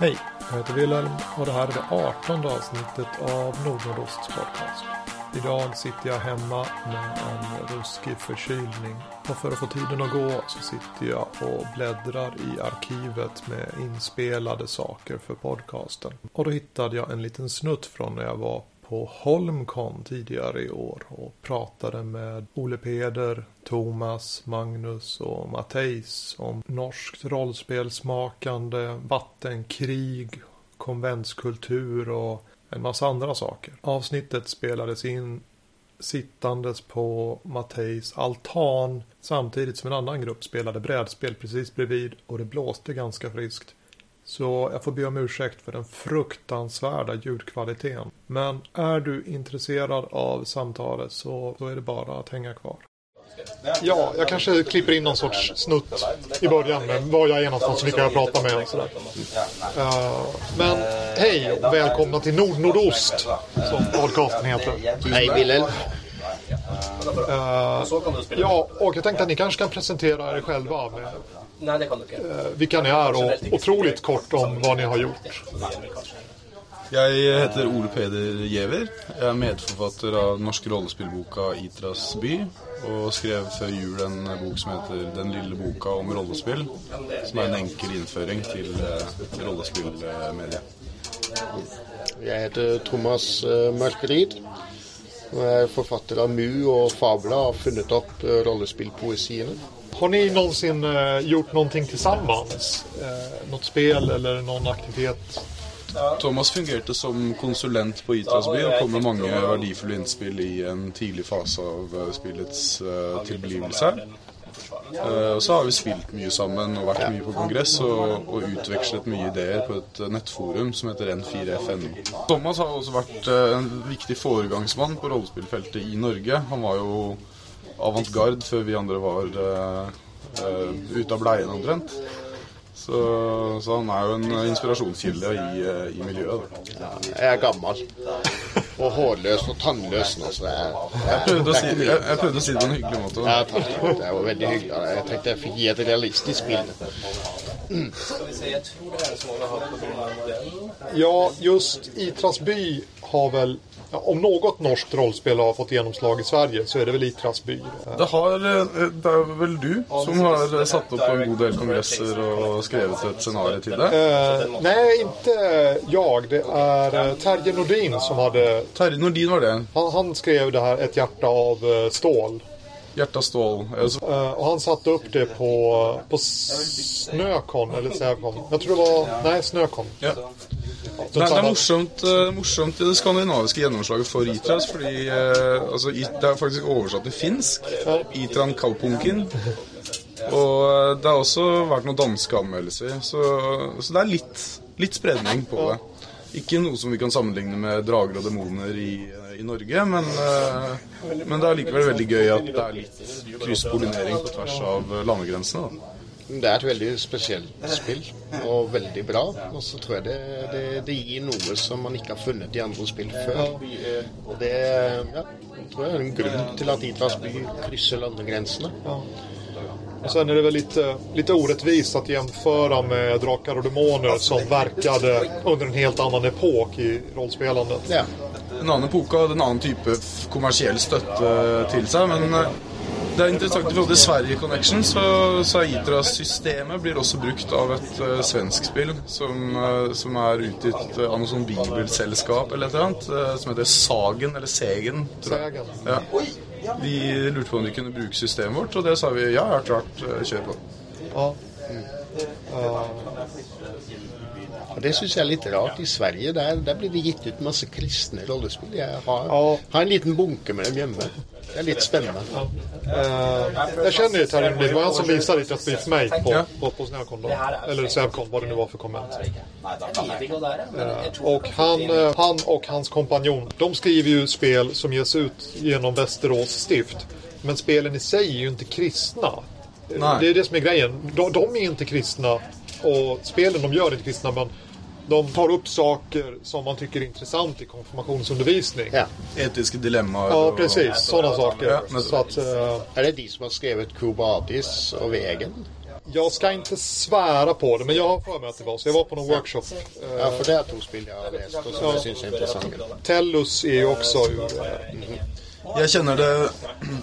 Hej, jag heter Wilhelm och det här är det 18 avsnittet av Nordnordosts podcast. Idag sitter jag hemma med en ruskig förkylning och för att få tiden att gå så sitter jag och bläddrar i arkivet med inspelade saker för podcasten. Och då hittade jag en liten snutt från när jag var på Holmcon tidigare i år och pratade med Ole Peder, Thomas, Magnus och Matteis om norskt rollspelsmakande, vattenkrig, konventskultur och en massa andra saker. Avsnittet spelades in sittandes på Matteis altan samtidigt som en annan grupp spelade brädspel precis bredvid och det blåste ganska friskt. Så jag får be om ursäkt för den fruktansvärda ljudkvaliteten. Men är du intresserad av samtalet så, så är det bara att hänga kvar. Ja, jag kanske klipper in någon sorts snutt i början med var jag är någonstans och vilka jag pratar med och sådär. Uh, men hej och välkomna till Nordnordost som podcasten heter. Hej Wilhelm. Uh, ja, och jag tänkte att ni kanske kan presentera er själva med Nei, det kan du ikke. Vi vilka ni är och otroligt kort om vad ni har gjort. Jeg heter Ole Peder Giæver. Jeg er medforfatter av norske rollespillboka 'Itras by', og skrev før jul en bok som heter 'Den lille boka om rollespill', som er en enkel innføring til eh, rollespillmediet. Jeg heter Thomas eh, Mørkerid. Og jeg er forfatter av Mu og Fabla og har funnet opp eh, rollespillpoesiene. Har ni någonsin eh, gjort någonting tillsammans? Eh, något spel eller någon aktivitet? Thomas fungerte som konsulent på Itrasby og kom med mange verdifulle innspill i en tidlig fase av eh, spillets eh, tilblivelse. Uh, og så har vi spilt mye sammen og vært mye på kongress og, og utvekslet mye ideer på et eh, nettforum som heter N4FN. Thomas har også vært uh, en viktig foregangsmann på rollespillfeltet i Norge. Han var jo avantgarde før vi andre var uh, eh, ute av bleien omtrent. Så, så han er jo en inspirasjonskilde i, eh, i miljøet. Ja, Jeg er gammel. Og hårløs og tannløs nå, så det er Jeg prøvde, si, jeg, jeg prøvde å si det på en hyggelig måte. Ja, takk. Det var veldig hyggelig. Jeg tenkte jeg fikk gi et realistisk bilde. Jeg modellen. Ja, just Itras by har väl, ja, om något norskt rollspel har fått gjennomslag i Sverige så er det vel Itras by. Det, har, eh, det er vel du som har satt opp en god del kongresser og skrevet et scenario til det? Eh, nei, ikke jeg. Det är eh, Terje Nordin som hadde Terje Nordin var det. Han, han skrev det her 'Et hjerte av eh, stål. Hjerta Stål. Eh, så- Eh, och han satte upp det på, på Snökon eller Sävkon. Jag tror det var... Nej, Snøkon. Ja. Nei, det er morsomt, eh, morsomt i det skandinaviske gjennomslaget for Itras, fordi eh, altså, det er faktisk oversatt til finsk. Itran Kaupunkin. Og eh, det har også vært noen danske anmeldelser, så, så det er litt, litt spredning på det. Ikke noe som vi kan sammenligne med drager og demoner i, i Norge, men, eh, men det er likevel veldig gøy at det er litt krysspollinering på tvers av landegrensene. Da. Det er et veldig spesielt spill, og veldig bra. Og så tror jeg det, det, det gir noe som man ikke har funnet i andre spill før. Og det ja, tror jeg er en grunn til at Idras by krysser landegrensene. Och sen är det väl lite, lite orättvist att jämföra med Drakar och Demoner som verkade under en helt annan epok i rollspelandet. Ja. En annen epoke hadde en annen type kommersiell støtte til seg, men eh, det er interessant i forhold til Sverige Connection, så, så Itras-systemet blir også brukt av et uh, svensk spill som, uh, som er utgitt uh, av noe sånn bibelselskap eller et eller annet, uh, som heter Sagen, eller Segen, tror jeg. Ja. De lurte på om de kunne bruke systemet vårt, og det sa vi ja, ja, klart, kjør på. Ja. Og Det syns jeg er litt rart. I Sverige der, der blir det gitt ut masse kristne rollespill. Jeg har, har en liten bunke med dem hjemme. Det er litt spennende. Uh, jag känner ju Terje Det var han som visade Itras by för mig på, på, på Snökon då. Eller Sävkon, vad det nu var för komment. Uh, Och han, eh, han och hans kompanjon, de skriver ju spel som ges ut genom Västerås stift. Men spelen i sig är ju inte kristna. Nej. Det är det som är grejen. De, de är inte kristna och spelen de gör är inte kristna men de tar upp saker som man tycker är intressant i konfirmationsundervisning. Ja. Etiske dilemmaer. Ja, precis. Sådana saker. Ja, men- Så att, uh... Er det de som har skrevet Kubadis og Vegen? Jag ska inte svära på det, men jag har för mig att det var så. Jag var på någon workshop. Eh, Ja, for det er to jag har läst og som jeg syns er interessante. Tellus är ju också ur... eh, Jeg kjenner det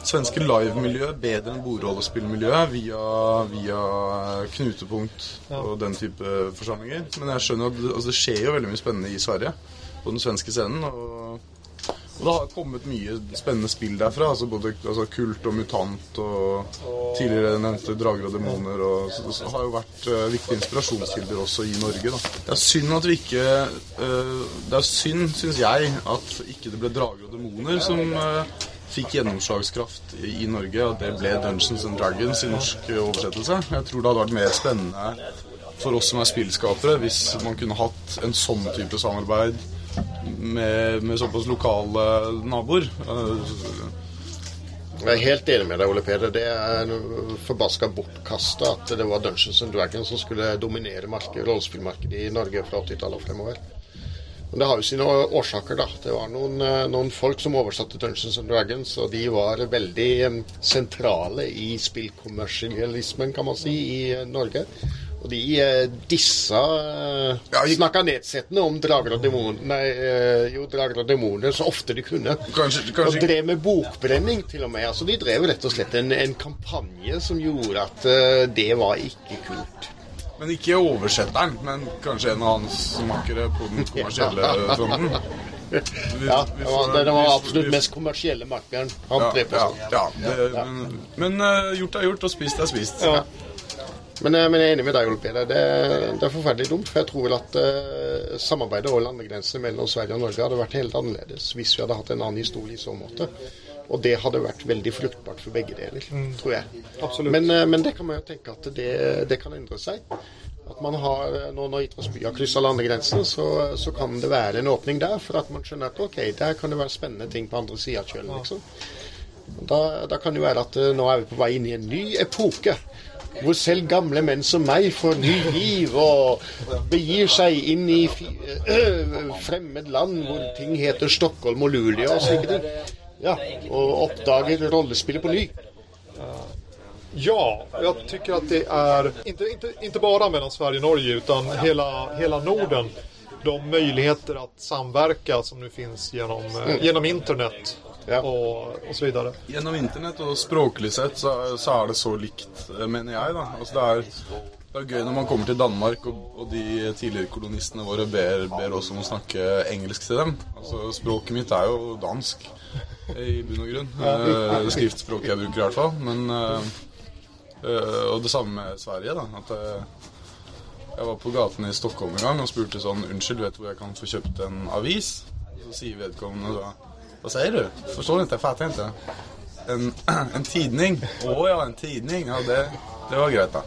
svenske live-miljøet bedre enn bordrollespillmiljøet via, via Knutepunkt og den type forsamlinger. Men jeg skjønner at altså, det skjer jo veldig mye spennende i Sverige, på den svenske scenen. Og, og det har kommet mye spennende spill derfra. altså Både altså, Kult og Mutant og tidligere nevnte Drager og demoner. Og, så det har jo vært uh, viktige inspirasjonskilder også i Norge. da. Det er synd at vi ikke uh, Det er synd, syns jeg, at ikke det ble Drager og demoner som uh, fikk gjennomslagskraft i, Norge. At det ble Dungeons and Dragons i norsk oversettelse. Jeg tror det hadde vært mer spennende for oss som er spillskapere, hvis man kunne hatt en sånn type samarbeid med, med såpass lokale naboer. Jeg er helt enig med deg, Ole Peder. Det er forbaska bortkasta at det var Dungeons and Dragons som skulle dominere markedet, rollespillmarkedet i Norge fra 80-tallet og fremover. Men det har jo sine årsaker, da. Det var noen, eh, noen folk som oversatte Dungeons and Dragons, og de var veldig eh, sentrale i spillkommersialismen, kan man si, i eh, Norge. Og de eh, dissa eh, Ja, jeg... Snakka nedsettende om drager og demoner Nei, eh, jo, drager og demoner så ofte de kunne. Kanskje, Og drev med bokbrenning, til og med. Altså, de drev rett og slett en, en kampanje som gjorde at eh, det var ikke kult. Men ikke oversetteren, men kanskje en av hans makkere på den kommersielle fronten. Ja, det var, det var absolutt mest kommersielle makkeren. Han ja, drev ja, sånn. ja, det, men, men uh, gjort er gjort, og spist er spist. Ja. Men, eh, men jeg er enig med deg, Ole Peder. Det, det er forferdelig dumt. For jeg tror vel at uh, samarbeidet over landegrensene mellom Sverige og Norge hadde vært helt annerledes hvis vi hadde hatt en annen historie i så måte. Og det hadde vært veldig fruktbart for begge deler, tror jeg. Absolutt. Men, uh, men det kan man jo tenke at det, det kan endre seg. At man har, Nå når Idretts by har kryssa landegrensen, så, så kan det være en åpning der for at man skjønner at ok, der kan det være spennende ting på andre sida av kjølen. liksom. Da, da kan det være at uh, nå er vi på vei inn i en ny epoke. Hvor selv gamle menn som meg får ny liv og begir seg inn i øh, fremmed land hvor ting heter Stockholm og Luleå og slike. Ja, og oppdager rollespillet på ny. Ja, jag tycker att det är, inte, inte, inte bara mellan Sverige och Norge, utan hela, hela Norden. De möjligheter att samverka som nu finns genom, eh, genom internet Ja. og osv. så vidare. Gjennom internett og språklig sett så, så er det så likt, mener jeg. da. Altså det, er, det er gøy når man kommer til Danmark og, og de tidligere kolonistene våre ber, ber oss om å snakke engelsk til dem. Altså Språket mitt er jo dansk i bunn og grunn. Eh, skriftspråket jeg bruker i hvert fall. Men, eh, eh, og det samme med Sverige. da, at eh, Jeg var på gaten i Stockholm en gang og spurte sånn Unnskyld, vet du hvor jeg kan få kjøpt en avis? Så sier vedkommende da Hva sier du? Forstår ikke, jeg fatter ikke. En, en tidning? Å ja, en tidning. Ja, det, det var greit, da.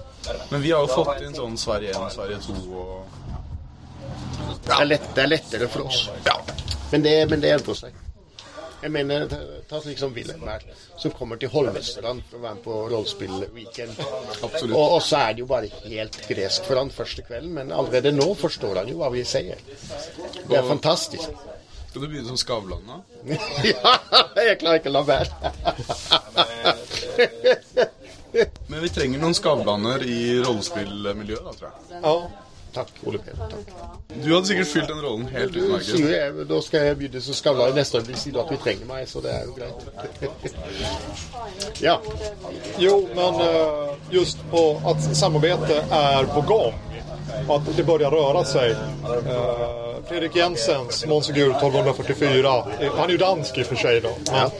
Men vi har jo fått inn sånn Sverige 1 og Sverige 2 og Det er, lett, det er lettere for oss. Ja. Men det, men det endrer seg. Jeg mener, ta slik som Wilhelm her, som kommer til Holmestrand for å være med på rollespill-weekend. Og, og så er det jo bare helt gresk for han første kvelden, men allerede nå forstår han jo hva vi sier. Det er fantastisk. Skal du begynne som Skavlan, da? ja, jeg klarer ikke å la være. Men vi trenger noen Skavlaner i rollespillmiljøet, da, tror jeg. Ja, Takk, Ole Peder. Takk. Du hadde sikkert fylt den rollen helt utmerket. Da skal jeg begynne som Skavlan i neste øyeblikk, siden at vi trenger meg, så det er jo greit. ja. Jo, men eh, just på at samarbeidet er på gång. Att det börjar röra sig. Eh, Fredrik Jensens Monsegur 1244. eh, Han är ju dansk i och för sig då. Men,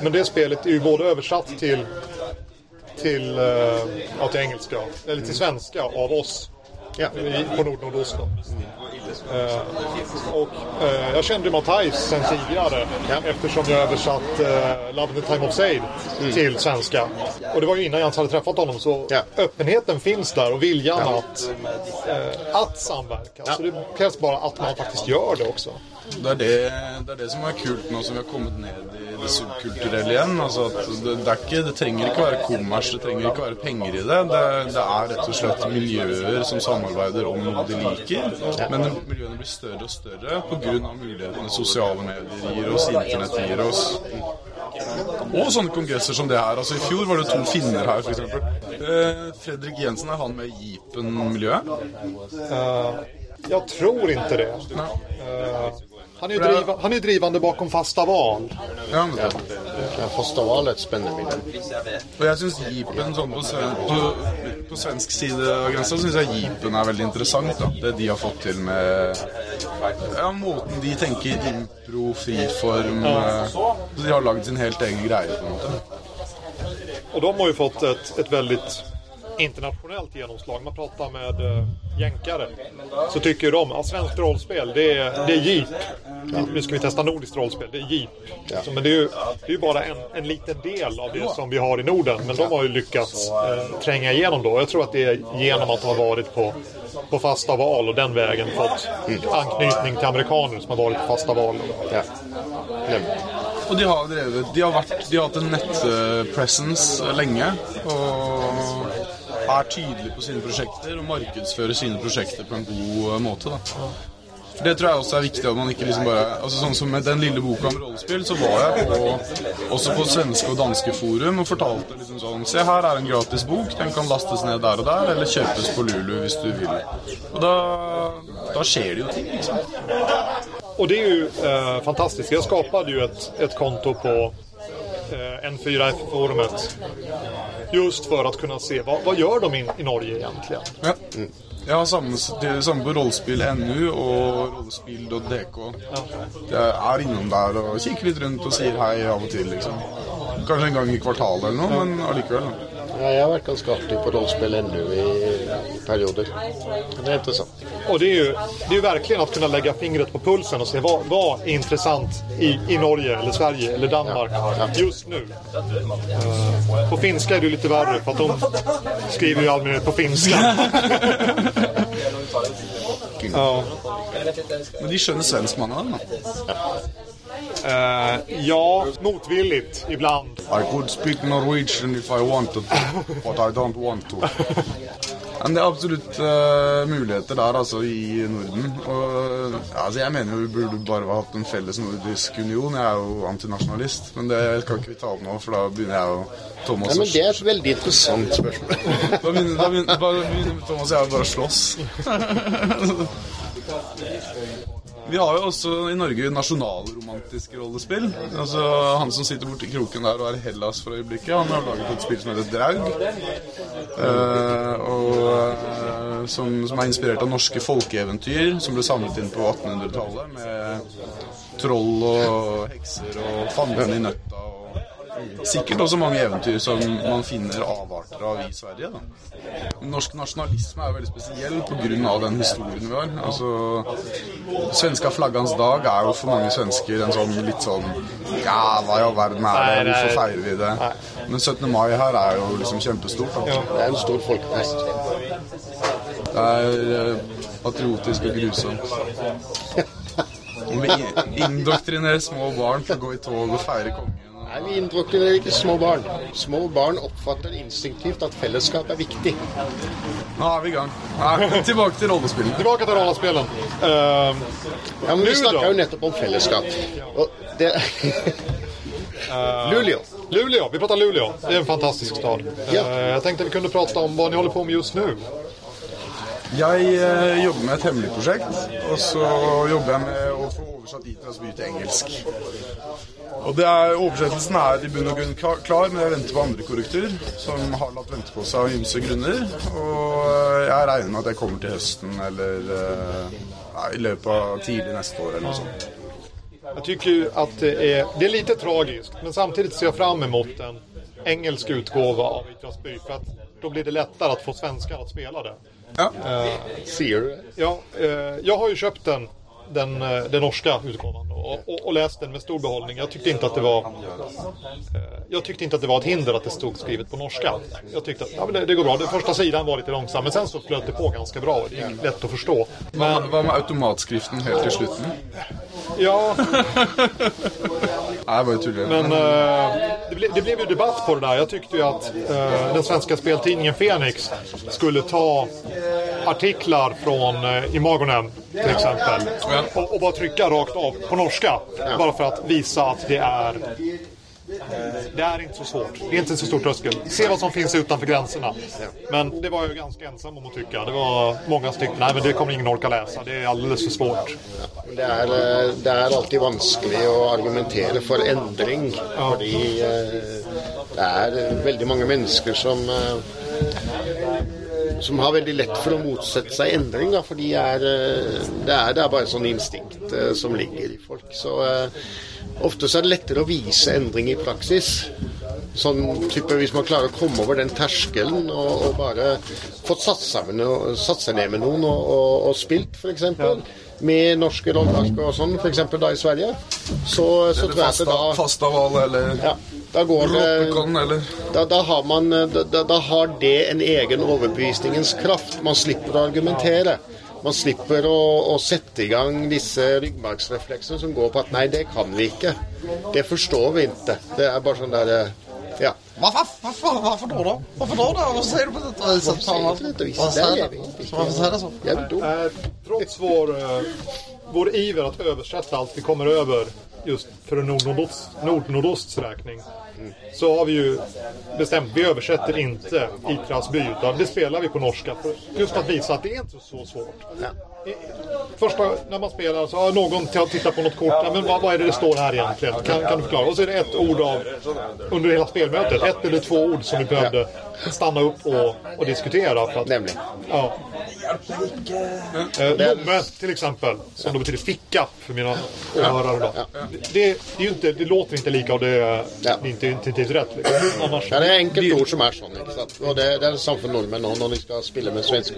men det spelet är ju både översatt till till, eh, ja, till engelska, eller till svenska av oss ja. i, på Nordnordost. då. Eh, och eh, jag kände Matthijs sen tidigare Ja. eftersom jag översatt eh, Love in the Time of Sale till svenska. Och det var ju innan jag ens hade träffat honom så Ja. öppenheten finns där och viljan att, eh, att samverka. Ja. Så det krävs bara att man faktiskt gör det också. Det er det, det er det som er kult nå som vi har kommet ned i det subkulturelle igjen. Altså at det, det, er ikke, det trenger ikke være kommers, det trenger ikke være penger i det. Det, det er rett og slett miljøer som samarbeider om noe de liker. Men miljøene blir større og større pga. mulighetene sosiale medier gir oss, internett gir oss. Og sånne kongresser som det her. Altså I fjor var det to finner her, f.eks. Eh, Fredrik Jensen, er han med i Jeepen-miljøet? Jag tror ikke det. Eh, han, är driva, han är drivande bakom fasta val. Ja, men det. Ja, fasta val er et spennende miljø. Og jeg syns Jeepen sånn på, på, på svensk side av grensa syns jeg Jeepen er veldig interessant. da Det de har fått til med ja, måten de tenker impro, friform ja. så De har lagd sin helt egen greie, på en måte. Och de har ju fått ett, ett väldigt internationellt genomslag. Man pratar med uh, jänkare så tycker de att svenskt rollspel det är, det är jeep. Nu ska vi testa nordiskt rollspel, det är jeep. Så, men det är ju, det är bara en, en liten del av det som vi har i Norden. Men de har ju lyckats eh, tränga igenom då. Jag tror att det är genom att de har varit på, på fasta val och den vägen fått anknytning till amerikaner som har varit på fasta val. Ja. Og de har drevet De har, vært, de har hatt en nettpresence lenge. Og er tydelige på sine prosjekter og markedsfører sine prosjekter på en god måte. da For Det tror jeg også er viktig. at man ikke liksom bare Altså Sånn som med den lille boka om rollespill, så var jeg på, også på svenske og danske forum og fortalte liksom sånn Se, her er en gratis bok. Den kan lastes ned der og der, eller kjøpes på Lulu hvis du vil. Og da, da skjer det jo ting. liksom Og det er jo eh, fantastisk. Jeg skapte jo et, et konto på eh, N4F-forumet. Just for å kunne se hva, hva gjør de i, i Norge egentlig. Ja. Jeg har samme, det er samme på rollespill.nu og rollespill.dk. Jeg er innom der og kikker litt rundt og sier hei av og til, liksom. Kanskje en gang i kvartalet eller noe, men allikevel. Ja, jeg har vært ganske aktiv på rollespill ennå i, i perioder. Det er interessant. Og det er jo, det er jo verkligen å kunne legge fingret på pulsen og se hva, vad er intressant i, i Norge eller Sverige eller Danmark just nu. Eh, på finska er det jo litt verre, for att de skriver jo i på finska. ja. Men de skjønner svensk, mange av dem. da. Eh, ja, motvilligt ibland. I could speak Norwegian if I wanted to, but I don't want to. Men det er absolutt uh, muligheter der, altså, i Norden. Og altså, Jeg mener jo vi burde bare ha hatt en felles nordisk union. Jeg er jo antinasjonalist, men det skal ikke vi ta opp nå, for da begynner jeg og Thomas Ja, men Det er et veldig interessant spørsmål. Da begynner, da begynner, bare begynner Thomas og jeg bare å slåss. Vi har jo også i Norge nasjonalromantiske rollespill. Altså Han som sitter borti kroken der og er Hellas for øyeblikket, han har laget et spill som heter Draug. Eh, og eh, som, som er inspirert av norske folkeeventyr som ble samlet inn på 1800-tallet. Med troll og hekser og fanden i nøtta. Sikkert også mange eventyr som man finner avarter av i Sverige. Da. Norsk nasjonalisme er jo veldig spesiell pga. den historien vi har. Altså, Svenska flaggans dag er jo for mange svensker en sånn litt sånn Ja, hva i all verden er det? Hvorfor feirer vi det? Men 17. mai her er jo liksom kjempestort. Da. Det er en stor folkefest. Det er eh, patriotisk og grusomt. Om vi indoktrinerer små barn til å gå i tog og feire kongen. Nei, Vi indoktrinerer ikke små barn. Små barn oppfatter instinktivt at fellesskap er viktig. Nå er vi i gang. Nei, tilbake til rollespillet. Tilbake til rollespillet. Uh, Ja, men Vi snakka jo nettopp om fellesskap. Og det Luleå. Luleå, vi pratar Luleå. Det är en fantastisk stad. Ja. Uh, jag tänkte vi kunde prata om vad ni håller på med just nu. Jeg eh, jobber med et hemmelig prosjekt, og så jobber jeg med å få oversatt Itras by til engelsk. Og det er, Oversettelsen er i bunn og grunn klar, men jeg venter på andre korrektur, som har latt vente på seg av ymse grunner. Og eh, jeg regner med at jeg kommer til høsten eller eh, i løpet av tidlig neste år eller noe sånt. Jeg tycker at det er, det er litt tragisk, men samtidig ser jeg fram mot en engelsk utgåva av Itras by. For då blir det lettere å få svenskar å spille det. Ja. Sier du det? Ja, eh, jag har ju köpt den, den, eh, den norska utgåvan och, och, och läst den med stor behållning. Jag tyckte inte att det var jeg jag tyckte inte att det var ett hinder att det stod skrivet på norska. Jag tyckte att ja, men det, det går bra. Den första sidan var lite långsam, men sen så flöt det på ganska bra. Det gick lätt att förstå. Hva, hva med automatskriften helt til slutten? Ja, jeg bare tuller. Men eh, det, ble, det blev ju debatt på det där. Jag tyckte ju att eh, den svenska speltidningen Fenix skulle ta artiklar från uh, Imagonen till exempel och, och bara trycka rakt av på norska. Bara för att visa att det är det är inte så svårt. Det är inte så stor tröskel. Se vad som finns utanför gränserna. Men det var jag ganska ensam om att tycka. Det var många stycken, nej men det kommer ingen orka läsa. Det är alldeles för svårt. Det er, eh, det er alltid vanskelig å argumentere for endring. Fordi eh, det er eh, veldig mange mennesker som eh, som har veldig lett for å motsette seg endring. Da, for de er, eh, det, er, det er bare sånn instinkt eh, som ligger i folk. Så uh, ofte så er det lettere å vise endring i praksis. Sånn type Hvis man klarer å komme over den terskelen og, og bare fått satt, seg ned med noen og, og, og spilt, f.eks. Med norske rolleverk og sånn, f.eks. da i Sverige, så, så tror jeg at det da Fastaval eller ja, da går det da, da, har man, da, da- da har det en egen overbevisningens kraft. Man slipper å argumentere. Man slipper å, å sette i gang disse ryggmargsrefleksene som går på at nei, det kan vi ikke. Det forstår vi ikke. Det er bare sånn der eh, Ja. Varför, Hva då da? Varför då da? Varför säger du på dette viset? Varför säger du på säger Där är du- på dette? vet ikke. Eh, trots vår, eh, vår iver att översätta allt vi kommer över just för Nordnordosts, Nordnordosts räkning så har vi ju bestämt vi översätter inte Itras by utan det spelar vi på norska. För just att visa att det är inte så svårt. I- Första när man spelar så har någon tittat på något kort. Ja, men vad, vad är det det står här egentligen? Kan, kan du förklara? Och så är det ett ord av under hela spelmötet. Ett eller två ord som vi behövde stanna upp och, och diskutera. För att, Nemlig. Ja. Eh, Lomme till exempel, som då betyder ficka för mina åhörare. Då. Det, det, är ju inte, det låter inte lika och det, er ikke är inte, inte, inte rätt. Liksom. Annars, Ja, det er enkelte ord som er sånn. ikke sant? Og det, det er det samme for nordmenn nå når de skal spille med svenske.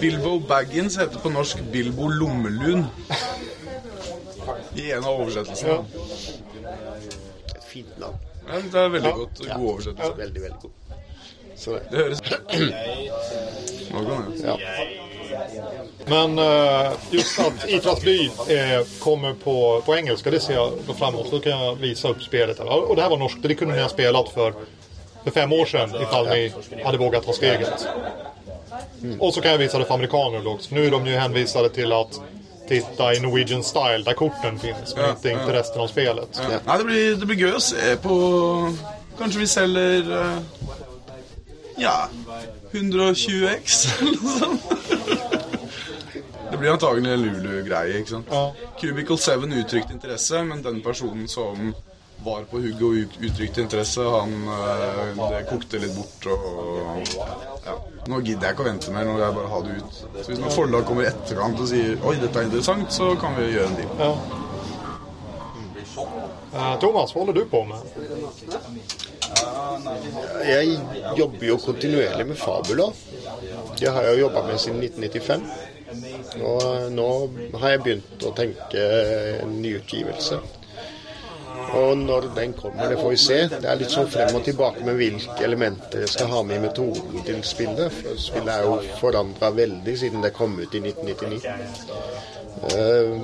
Bilbo Baggins heter på norsk Bilbo Lommelun. I en av oversettelsene. Et fint navn. Ja, det er veldig godt. God oversettelse. Veldig, veldig god. Så det. Det høres Nå kan det. Ja. Men uh, just at Ifras by eh, kommer på, på engelska, det ser jag då framåt. Då kan jag visa upp spelet. Här. Och det här var norskt, det kunde ni ha spelat för, för fem år sedan ifall ni hade vågat ta steget. Och så kan jag visa det för amerikaner också. Nu är de ju hänvisade till att titta i Norwegian Style där korten finns, men Ja, inte, inte resten av spelet. Ja. Nei, det blir, det blir gøy å se på Kanskje vi selger eh, Ja 120X eller noe sånt. Det blir antagelig en Lulu-greie. ikke sant? Ja. Cubicle 7 uttrykte interesse, men den personen som var på hugget og uttrykte interesse, han eh, det kokte litt bort. og ja. Nå gidder jeg ikke å vente mer, nå vil jeg bare ha det ut. Så Hvis noen forlag kommer i etterkant og sier oi, dette er interessant, så kan vi gjøre en deal. Ja. Eh, Thomas, hva holder du på med? Jeg jobber jo kontinuerlig med Fabula. Det har jeg jo jobba med siden 1995. Og nå har jeg begynt å tenke en nyutgivelse. Og når den kommer, det får vi se. Det er litt sånn frem og tilbake med hvilke elementer jeg skal ha med i metoden til spillet. For spillet er jo forandra veldig siden det kom ut i 1999. Eh,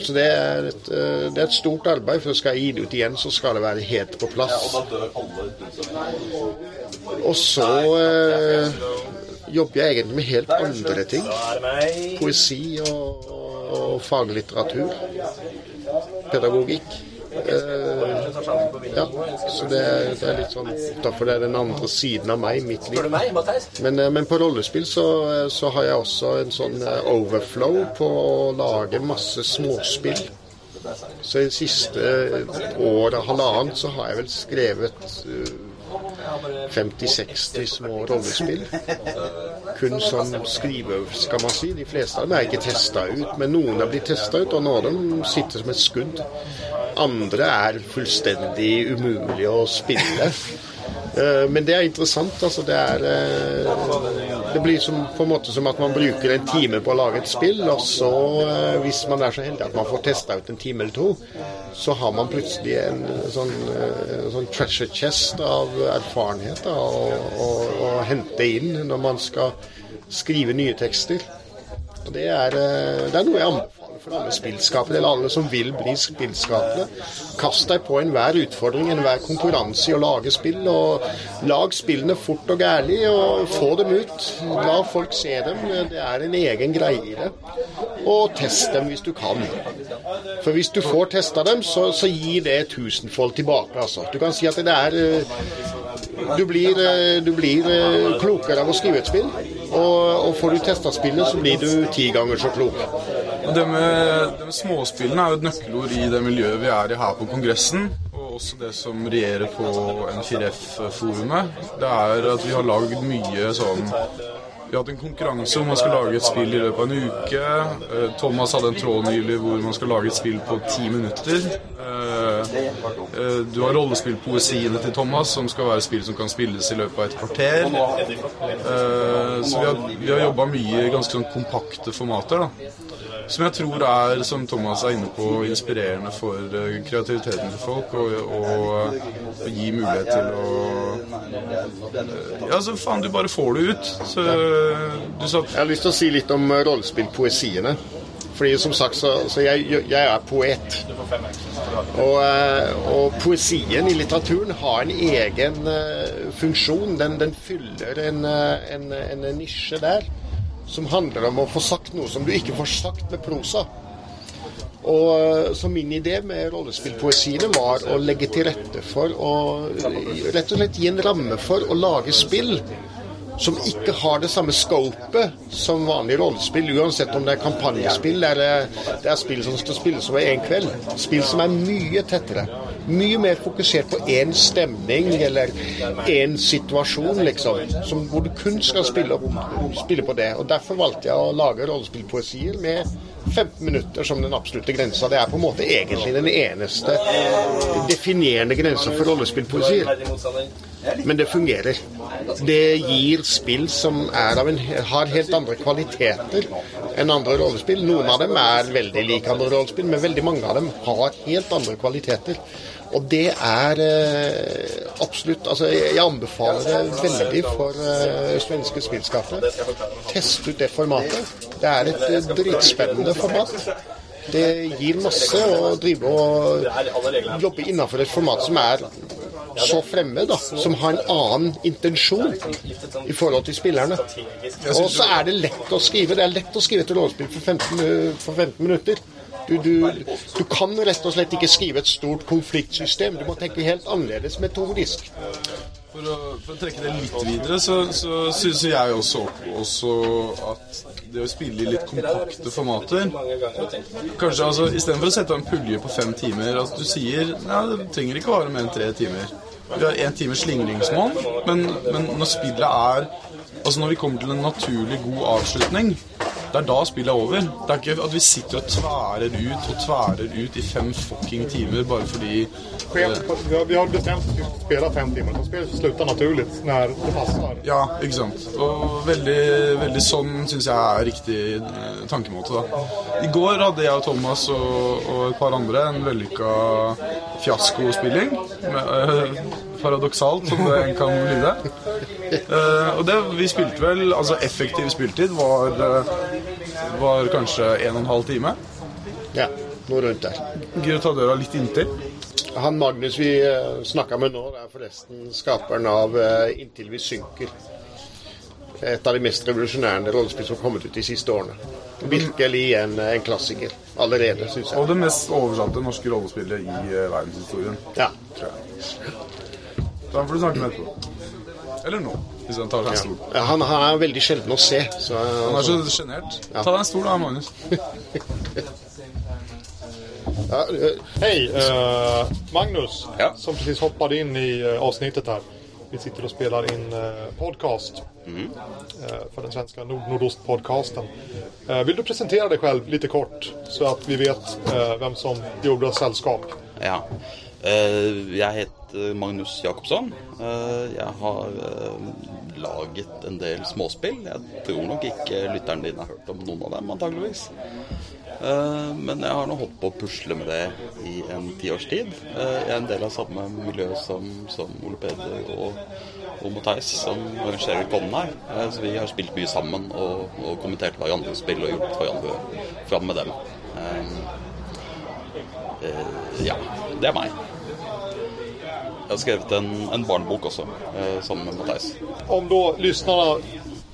Så det er, et, eh, det er et stort arbeid, for skal jeg gi det ut igjen, så skal det være helt på plass. Og så eh, jobber jeg egentlig med helt andre ting. Poesi og, og faglitteratur. Pedagogikk. Eh, ja, så det, er- det er litt sånn Derfor det er den andre siden av meg, mitt liv. Men, eh, men på rollespill så, eh, så har jeg også en sånn overflow på å lage masse småspill. Så i det siste året halvannet så har jeg vel skrevet eh, 50-60 små rollespill. Kun som skriveøvelse, skal man si. De fleste av dem er ikke testa ut, men noen er blitt testa ut, og noen av dem sitter som et skudd. Andre er fullstendig umulig å spille. Eh, Men det er interessant. altså Det er eh, Det blir som, på en måte som at man bruker en time på å lage et spill, og så, eh, hvis man er så heldig at man får testa ut en time eller to, så har man plutselig en sånn, sånn treasure chest av erfarenhet da, å, å, hente inn når man skal skrive nye tekster. Det er, det er noe jeg anbefaler for alle spillskapere, eller alle som vil bli spillskapere. Kast deg på enhver utfordring, enhver konkurranse i å lage spill. Og lag spillene fort og gærlig, og få dem ut. La folk se dem. Det er en egen greie i det. Og test dem hvis du kan. For hvis du får testa dem, så, så gir det tusenfold tilbake. altså. Du kan si at det er eh, Du blir, eh, du blir eh, klokere av å skrive et spill. Og, og får du testa spillet, så blir du ti ganger så klok. Det med, det med småspillene er jo et nøkkelord i det miljøet vi er i her på Kongressen. Og også det som regjerer på N4F-forumet. Det er at vi har lagd mye sånn vi har hatt en konkurranse hvor man skal lage et spill i løpet av en uke. Eh, Thomas hadde en tråd nylig hvor man skal lage et spill på ti minutter. Eh, Du har rollespillpoesiene til Thomas, som skal være spill som kan spilles i løpet av et kvarter. Eh, Så vi har, vi har jobba mye i ganske sånn kompakte formater. da. Som jeg tror er, som Thomas er inne på, inspirerende for eh, kreativiteten til folk. Og, og, og gi mulighet til å Ja, så faen, du bare får det ut. Så du sa Jeg har lyst til å si litt om rollespillpoesiene. Fordi som sagt, så, så jeg, jeg er poet. Og, eh, og poesien i litteraturen har en egen eh, funksjon. Den, den fyller en, eh, en, en nisje der som handler om å få sagt noe som du ikke får sagt med prosa. Og Så min idé med rollespillpoesiene var å legge til rette for å rett og slett gi en ramme for å lage spill som ikke har det samme scopet som vanlig rollespill, uansett om det er kampanjespill eller det er spill som skal spilles over én kveld. Spill som er mye tettere. Mye mer fokusert på én stemning eller én situasjon, liksom. Som, hvor du kun skal spille, spille på det. Og Derfor valgte jeg å lage rollespillpoesier med 15 minutter som den absolutte grensa. Det er på en måte egentlig den eneste definerende grensa for rollespillpoesier. Men det fungerer. Det gir spill som av en, har helt andre kvaliteter enn andre rollespill. Noen av dem er veldig like andre rollespill, men veldig mange av dem har helt andre kvaliteter. Og det er eh, absolutt Altså, jeg anbefaler det veldig for eh, svenske spillskapere. Test ut det formatet. Det er et eh, dritspennende format. Det gir masse å drive og jobbe innenfor et format som er så fremmed, da, som har en annen intensjon i forhold til spillerne. Og så er det lett å skrive. Det er lett å skrive et rollespill for 15, for 15 minutter. Du, du, du kan rett og slett ikke skrive et stort konfliktsystem. Du må tenke helt annerledes metodisk. For å, for å trekke det litt videre, så, så syns jeg også, også at det å spille i litt kompakte formater Kanskje altså, Istedenfor å sette av en pulje på fem timer altså du sier Nei, det trenger ikke vare mer enn tre timer. Vi har én time slingringsmål, men, men når spillet er Altså når vi kommer til en naturlig god avslutning, det er da spillet er over. Det er ikke at vi sitter og tværer ut og tværer ut i fem fucking timer bare fordi Skemt, vi har- vi har bestämt att vi skal spille fem timer, Så spillet slutter naturlig når det passer. Ja, ikke sant. Og veldig, veldig sånn syns jeg er riktig eh, tankemåte, da. I går hadde jeg og Thomas og, og et par andre en vellykka fiaskospilling. med, eh, Paradoksalt, som det en kan lyde. Uh, og det vi spilte vel Altså effektiv spiltid var, eh, var kanskje en og en halv time. Ja, noe rundt der. Gidder du ta døra litt inntil? Han Magnus vi uh, snakka med nå, er forresten skaperen av eh, 'Inntil vi synker'. Et av de mest revolusjonære rollespill som har kommet ut de siste årene. Virkelig en, en klassiker allerede, syns jeg. Og det mest oversatte norske rollespillet i eh, verdenshistorien. Ja. tror jeg. Da får du snakke med etterpå. Eller nå, hvis han tar seg en stol. Ja, Han, han er veldig sjelden å se. Så, Han er så sjenert. Ta deg en stol da, Magnus. Ja, Hei, Hej, eh, Magnus Ja. som precis hoppade in i uh, avsnittet her. Vi sitter og spiller inn eh, podcast eh, for den svenske Nord-Nordost-podcasten. Eh, vill du presentere deg selv lite kort så at vi vet hvem vem som gjorde selskap? Ja. Eh, jeg heter Magnus Jacobsson. Eh, jeg har eh, laget en del småspill. Jeg tror nok ikke lytteren din har hørt om noen av dem, antageligvis. Eh, men jeg har nå holdt på å pusle med det i en tiårs tid. Eh, jeg er en del av samme miljø som, som Ole Peder og, og Mathias, som arrangerer Konnen her. Eh, så vi har spilt mye sammen og, og kommentert hverandres spill og hjulpet hverandre fram med dem. Eh, Eh, ja, det er meg. Jeg har skrevet en, en barnebok også, eh, med Mathias. Om då lyssnarna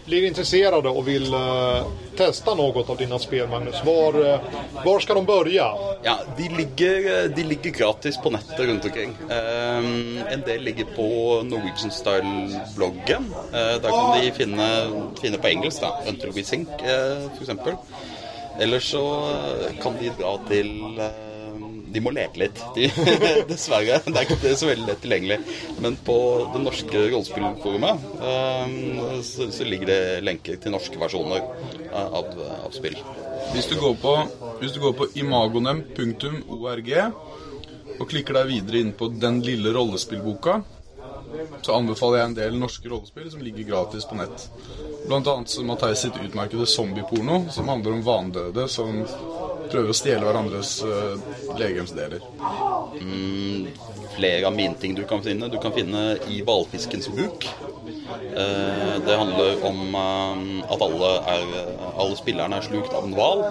blir intresserade och vill eh, testa något av dina spel, Magnus, var, eh, var ska de börja? Ja, de ligger, de ligger gratis på nettet rundt omkring. Eh, en del ligger på Norwegian Style-bloggen. Eh, der kan de finne, finne på engelsk, da. Until We Sink, uh, f.eks. Eller så kan de dra til eh, de må leke litt. De, dessverre. Det er ikke så veldig lett tilgjengelig. Men på det norske rollespillforumet um, så, så, ligger det lenker til norske versjoner av, av spill. Hvis du går på, på imagonem.org og klikker deg videre inn på Den lille rollespillboka, så anbefaler jeg en del norske rollespill som ligger gratis på nett. Blant annet Matheis sitt utmerkede zombieporno, som handler om vandøde som prøver å stjele hverandres uh, legemsdeler. Mm, flere av mine ting du kan finne. Du kan finne i hvalfiskens buk. Uh, det handler om uh, at alle, er, alle, spillerne er slukt av en hval.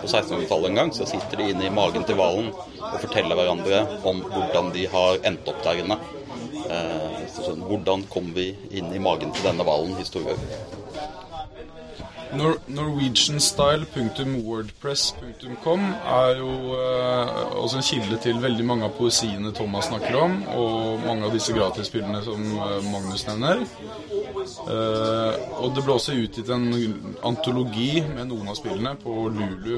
på 1600-tallet en gang så sitter de inne i magen til hvalen og forteller hverandre om hvordan de har endt opp der inne. Sånn, hvordan kom vi inn i magen til denne hvalen? Historier. Nor Norwegianstyle.wordpress.com er jo eh, også en kilde til veldig mange av poesiene Thomas snakker om, og mange av disse gratisspillene som uh, Magnus nevner. Eh, og det ble også utgitt en antologi med noen av spillene på Lulu.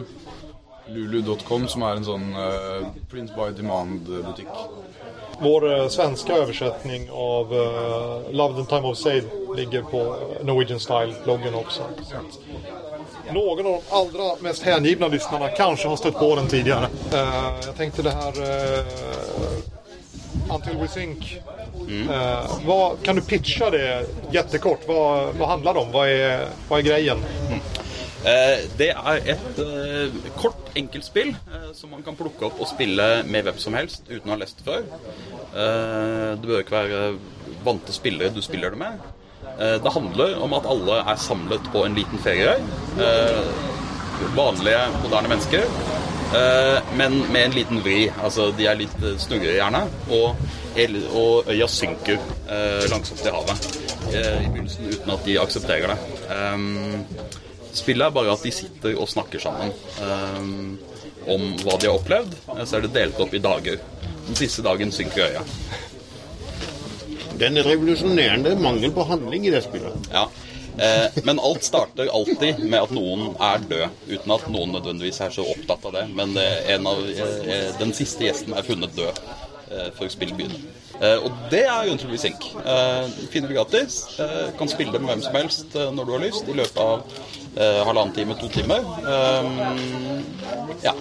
Lulu.com, som er en sånn print by demand-butikk. Vår uh, svenske oversetning av uh, Love the Time of Save ligger på Norwegian Style-bloggen også. Ja. Noen av de allra mest hengivne lytterne kanskje har støtt på den tidligere. Uh, tenkte tänkte det her uh, Until We Think. Mm. Hva, kan du pitcha det jättekort? Hva, hva handler det om? Hva er, hva er grejen? Mm. Det er et kort enkeltspill som man kan plukke opp og spille med hvem som helst uten å ha lest det før. Eh, det bør ikke være vante spillere du spiller det med. Eh, det handler om at alle er samlet på en liten ferieøy. Eh, vanlige, moderne mennesker. Men med en liten vri. Altså, de er litt snurre gjerne. Og øya synker langsomt i havet i begynnelsen uten at de aksepterer det. Spillet er bare at de sitter og snakker sammen om hva de har opplevd. Så er det delt opp i dager. Den siste dagen synker øya. Er revolusjonerende mangel på handling i det spillet. Ja. Eh, men alt starter alltid med at noen er død, uten at noen nødvendigvis er så opptatt av det. Men eh, av, eh, den siste gjesten er funnet død eh, før spillet begynner. Eh, og det er Until We Sink. Eh, finner du gratis. kan spille det med hvem som helst når du har lyst, i løpet av halvannen time, to timer. ja.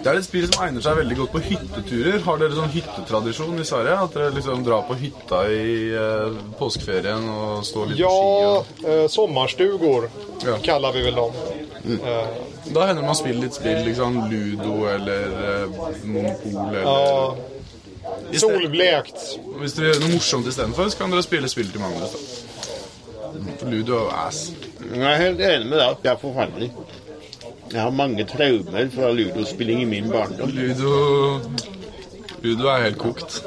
Det er et spill som egner seg veldig godt på hytteturer. Har dere sånn hyttetradisjon i Sverige? At dere liksom drar på hytta i eh, påskeferien og står litt ja, på ski? Og... Eh, sommerstugor ja. kaller vi vel dem. Mm. Eh. Da hender man spiller litt spill, liksom Ludo eller eh, Monopol eller ja. Solblekt. Hvis dere gjør noe morsomt istedenfor, så kan dere spille spill til. For Ludo er ass. Jeg er helt enig med deg at det er forferdelig. Jeg har mange traumer fra ludospilling i min barndom. Ludo Ludo er helt kokt.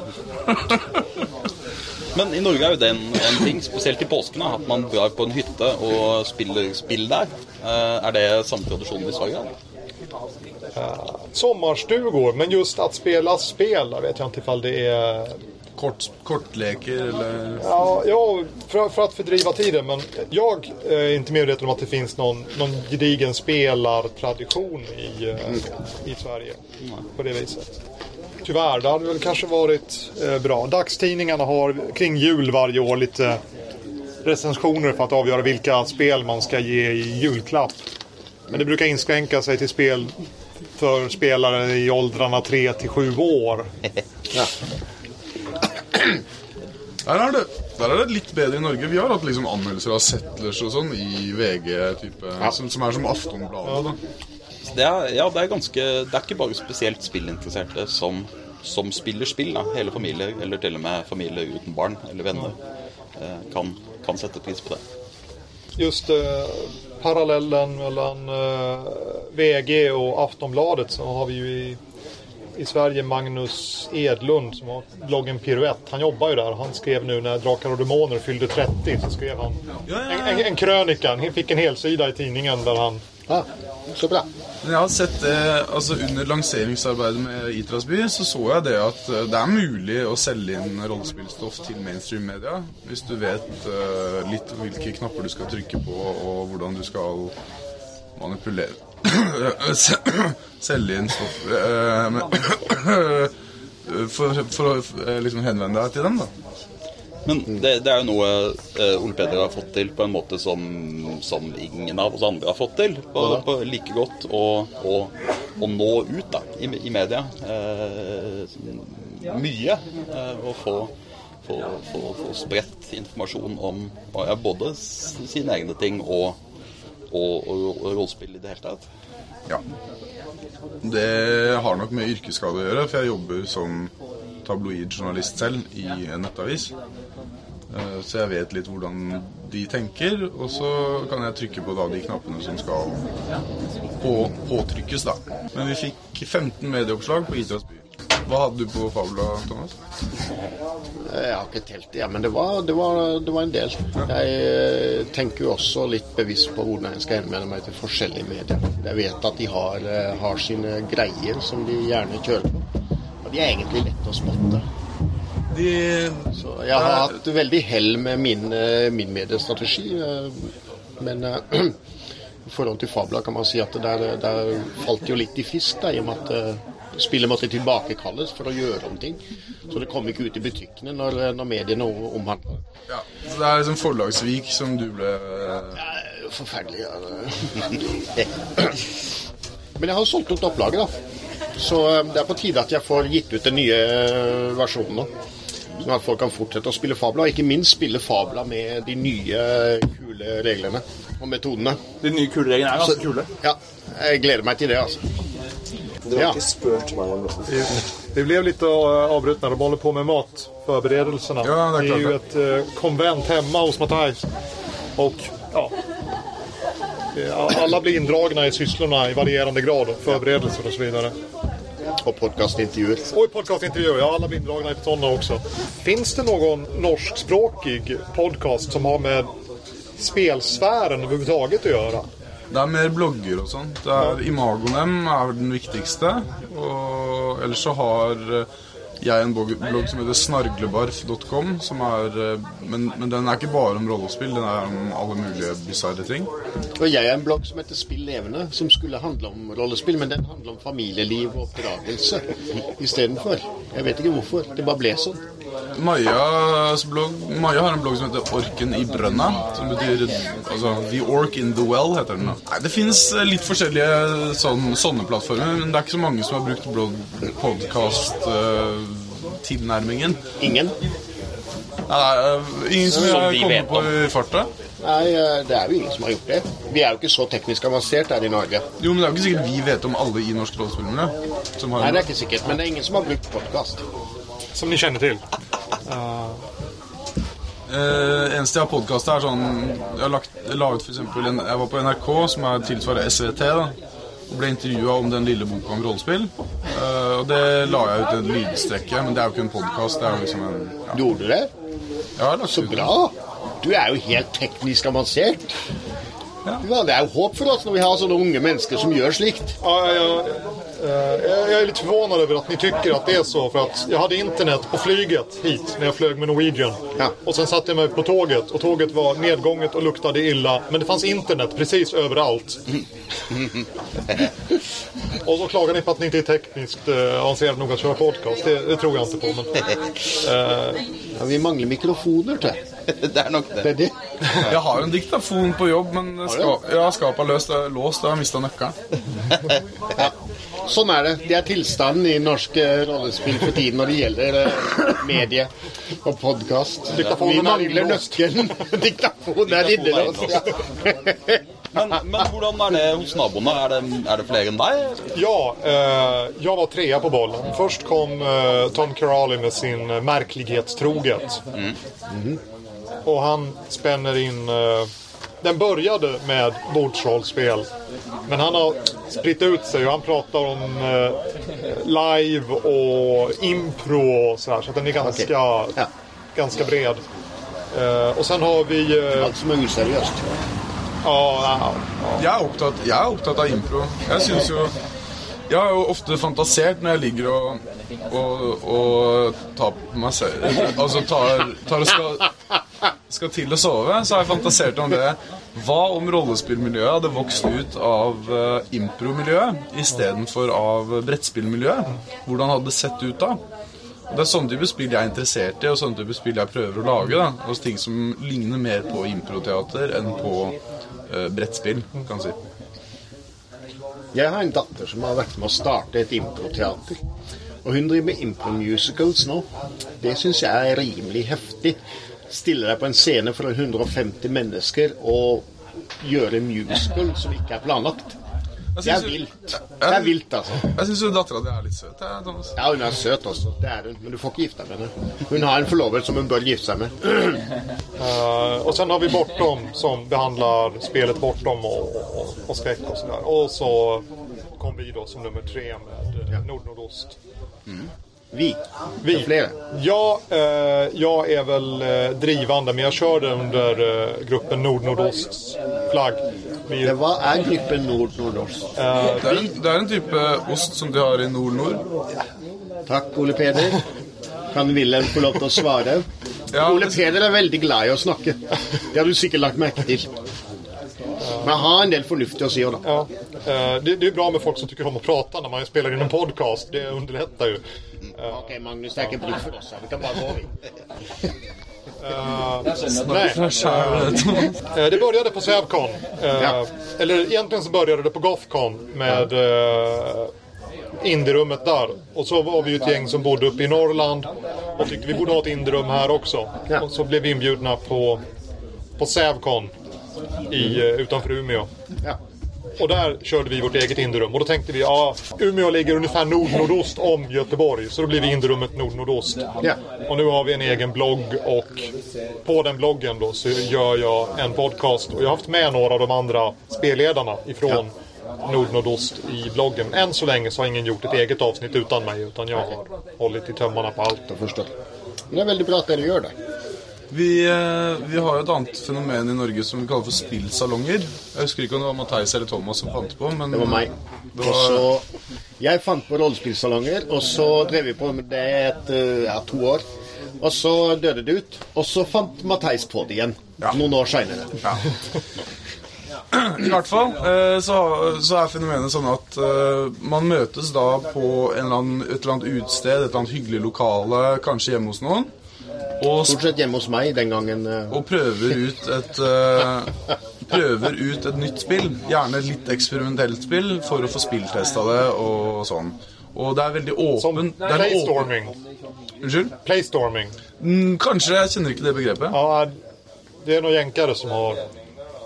Men i Norge er jo det en, en ting, spesielt i påsken, at man drar på en hytte og spiller spill der. Eh, er det samme tradisjonen i Sverige? Sommarstugor, men just att spela spel, vet jag inte ifall det är Kort, kortleker eller? Ja, ja för, för, att fördriva tiden. Men jag är inte medveten om att det finns någon, någon gedigen spelartradition i, mm. i Sverige. På det viset. Tyvärr, det hade väl kanske varit eh, bra. Dagstidningarna har kring jul varje år lite recensioner för att avgöra vilka spel man ska ge i julklapp. Men det brukar inskränka sig till spel för spelare i åldrarna 3 till 7 år. ja. Der er, det, der er det litt bedre i Norge. Vi har hatt liksom anmeldelser av Settlers og sånn i VG, type, ja. som, som, er som Aftonbladet. Det er, ja, det er ganske Det er ikke bare spesielt spillinteresserte som, som spiller spill. Da. Hele familier, eller til og med familier uten barn eller venner, eh, kan, kan, sette pris på det. Just uh, parallellen mellom uh, VG og Aftonbladet så har vi jo i i Sverige Magnus Edlund som har bloggen Piruett. Han jobbar ju där. Han skrev nu när Drakar och Demoner fyllde 30 så skrev han en, en, en krönika. Han fick en helsida i tidningen där han Ja, så bra. Men jeg har sett det, altså Under lanseringsarbeidet med Itrasby så så jeg det at eh, det er mulig å selge inn rollespillstoff til mainstream media hvis du vet eh, litt hvilke knapper du skal trykke på, og hvordan du skal manipulere Selge inn stoff eh, for, for å eh, liksom henvende deg til dem, da. Men det, det er jo noe eh, Ole Peder har fått til på en måte som, som ingen av oss andre har fått til. På, på like godt å, å, å nå ut da, i, i media. Eh, mye. Eh, å få, få, få, få spredt informasjon om ja, både sine egne ting og, og, og, rollespill i det hele tatt. Ja. Det har nok med yrkesskade å gjøre, for jeg jobber som tabloidjournalist selv i en nettavis. Eh, Så jeg vet litt hvordan de tenker, og så kan jeg trykke på da de knappene som skal på, påtrykkes, da. Men vi fikk 15 medieoppslag på Idretts by. Hva hadde du på fabla, Thomas? Jeg har ikke telt det, ja, men det var, det, var, det var en del. Jeg eh, tenker jo også litt bevisst på hvordan jeg skal henvende meg til forskjellige medier. Jeg vet at de har, eh, har sine greier som de gjerne kjører på. Og de er egentlig lette å spotte. De Så jeg har hatt veldig hell med min, eh, min mediestrategi. Men i forhold til Fabla kan man si at det der, der falt jo litt i fisk, da, i og med at spillet måtte tilbakekalles for å gjøre om ting. Så det kom ikke ut i butikkene når, når mediene omhandla det. ja, så det er liksom forlagssvik som du ble eh, er Forferdelig. Ja. Men jeg har solgt ut opplaget, da. Så eh, det er på tide at jeg får gitt ut den nye eh, versjonen nå. Sånn at folk kan fortsette å spille Fabla, og ikke minst spille Fabla med de nye, kule reglene og metodene. De nye kule reglene er ganske kule. Ja, jeg gleder meg til det, altså. Du Ja. ikke spurt meg om det. Vi, ble litt avbrutt når. De holder på med matforberedelsene. Ja, det er det et eh, konvent hemma hos Matthijs. Og ja, Alle blir indragna i sysslorna i varierende grad. Förberedelser och Og vidare. Og. Och podcastintervjuer, ja alla blir indragna i sådana också. Finns det någon norskspråkig podcast som har med spelsfären överhuvudtaget att göra? Det er mer blogger og sånt. Det er Imagonem er den viktigste. Og ellers så har eh, jeg en blogg, blogg som heter snarglebarf.com. Eh, men, men den er ikke bare om rollespill, den er om alle mulige bisarre ting. Og jeg er en blogg som heter Spill levende, som skulle handle om rollespill, men den handler om familieliv og oppdragelse istedenfor. Jeg vet ikke hvorfor. Det bare ble sånn. Majas blogg Maja har en blogg som heter Orken i brønna. Som betyr altså The Ork in the Well, heter den. da. Nei, Det fins litt forskjellige sånn, sånne plattformer, men det er ikke så mange som har brukt blogg-podkast-tilnærmingen. Ingen. Nei, det er øh, ingen som Som kommer vet på om. i farta. Nei, eh, det er jo ingen som har gjort det. Vi er jo ikke så teknisk avansert her i Norge. Jo, men det er jo ikke sikkert vi vet om alle i norsk rollespillmiljø. Nei, det er ikke sikkert, men det er ingen som har brukt podkast. Som de kjenner til. Uh, Eh, eneste jeg har podkasta, er sånn Jeg har lagt, laget for eksempel en, Jeg var på NRK, som er tilsvarer SVT, da. Og ble intervjua om den lille boka om rollespill. Eh, og det la jeg ut i en lydstrekke, men det er jo ikke en podkast. Det er jo liksom en ja. Gjorde du det? Jeg Så bra! Du er jo helt teknisk avansert. Ja, det er jo håp for oss når vi har sånne unge mennesker som gjør slikt. Ja, ja, eh, jag jag är lite förvånad över att ni tycker att det är så. För att jag hade internet på flyget hit när jag flög med Norwegian. Ja. Och sen satte jag mig på tåget och tåget var nedgånget och luktade illa. Men det fanns internet precis överallt. och så klagar ni på att ni inte är tekniskt eh, avancerade nog att köra podcast. Det, det tror jag inte på. Men, Ja, vi mangler mikrofoner til. Det er nok Det det. er det. Jeg har en diktafon på jobb, men ska, ja, skapet er løst, låst, og jeg har mista nøkkelen. Sånn er det. Det er tilstanden i norske rollespill for tiden når det gjelder eh, medie og podkast. Vi er mangler nøkkelen. Diktafon er innelåst. Ja. Men, men hvordan er det hos naboene? Er det, er det flere enn deg? ja, eh, jeg var trea på bollen. Først kom eh, Tom Carali med sin eh, märklighetstroget. Og han spenner inn eh, den började med bordsrollspel. Men han har spritt ut sig och han pratar om eh, live och impro och sådär. Så att den är ganska, Ja. ganska bred. Eh, och sen har vi... Eh, Alt som är useriøst. ja, ja, Jeg er opptatt, jeg er opptatt av impro. Jeg synes jo Jeg har jo ofte fantasert når jeg ligger og, og, og tar på meg selv Altså tar, tar og skal, skal til å sove, så har jeg fantasert om det. Hva om rollespillmiljøet hadde vokst ut av uh, impromiljøet istedenfor av brettspillmiljøet? Hvordan hadde det sett ut da? Og Det er sånne type spill jeg er interessert i, og sånne type spill jeg prøver å lage. da Altså Ting som ligner mer på improteater enn på uh, brettspill, kan man si. Jeg har en datter som har vært med å starte et improteater. Og hun driver med impro-musicals nå. Det syns jeg er rimelig heftig. Stille deg på en scene for 150 mennesker og gjøre en musical som ikke er planlagt. Det er vilt. Det er vilt, altså. Jeg syns dattera di er litt søt. Thomas. Ja, hun er søt også. Det er hun. Men du får ikke gifte deg med henne. Hun har en forlover som hun bør gifte seg med. Uh, og sen har vi Bortom som behandler spelet Bortom og, og, og skrekk og sånn. Og så kom vi da som nummer tre med Nord-Nordost. Vi. Vi. Det er flere. Ja, eh, jag är väl eh, drivande men jag körde under eh, gruppen Nord-Nordosts flagg. Vi, Det Hva er gruppen Nord-Nordost? Det, er en, det er en type ost som de har i nord-nord. Takk, Ole Peder. Kan Wilhelm få lov til å svare? Ja, Ole det- Peder er veldig glad i å snakke. Det har du sikkert lagt merke til. Men ha har en del fornuftig å si òg, da. ja, eh, det, det är bra med folk som tycker om att prata när man spelar in en podcast. Det underlättar ju. Ok, Magnus, det er ikke bruk for oss her. Vi kan bare gå, vi. Nej. Eh, Det började på Sävcon. Uh, Ja. Eller egentligen så började det på Gothcon med uh, indierummet där. Och så var vi ju ett gäng som bodde uppe i Norrland och tyckte vi borde ha ett indierum här också. Ja. Och så blev vi inbjudna på, på Sävcon i, eh, utanför Umeå. Och där körde vi vårt eget indierum. Och då tänkte vi, ja, Umeå ligger ungefär nord-nordost om Göteborg. Så då blir vi Inderummet nord-nordost. Ja. Och nu har vi en egen blogg och på den bloggen då så gör jag en podcast. Och jag har haft med några av de andra spelledarna ifrån Nord-Nordost i bloggen. Men än så länge så har ingen gjort ett eget avsnitt utan mig. Utan jag har hållit i tömmarna på allt. Men det er veldig bra at du gjør det. Vi, eh, vi har jo et annet fenomen i Norge som vi kaller for spillsalonger. Jeg husker ikke om det var Matheis eller Thomas som fant på, men Det var meg. Det var, så Jeg fant på rollespillsalonger, og så drev vi på med det et, eh, ja, to år. Og så døde det ut. Og så fant Matheis på det igjen. Ja. Noen år seinere. ja. I hvert fall eh, så, så er fenomenet sånn at man møtes da på en eller annen, et eller annet utsted, et eller annet hyggelig lokale, kanskje hjemme hos noen, og Stort sett hjemme hos meg den gangen. eh, og prøver ut et uh, Prøver ut et nytt spill. Gjerne et litt eksperimentelt spill for å få spilltesta det og sånn. Og det er veldig det er åpen- playstorming. Unnskyld? Playstorming. Mm, kanskje. Jeg kjenner ikke det begrepet. Ja, det er noen jenkere som har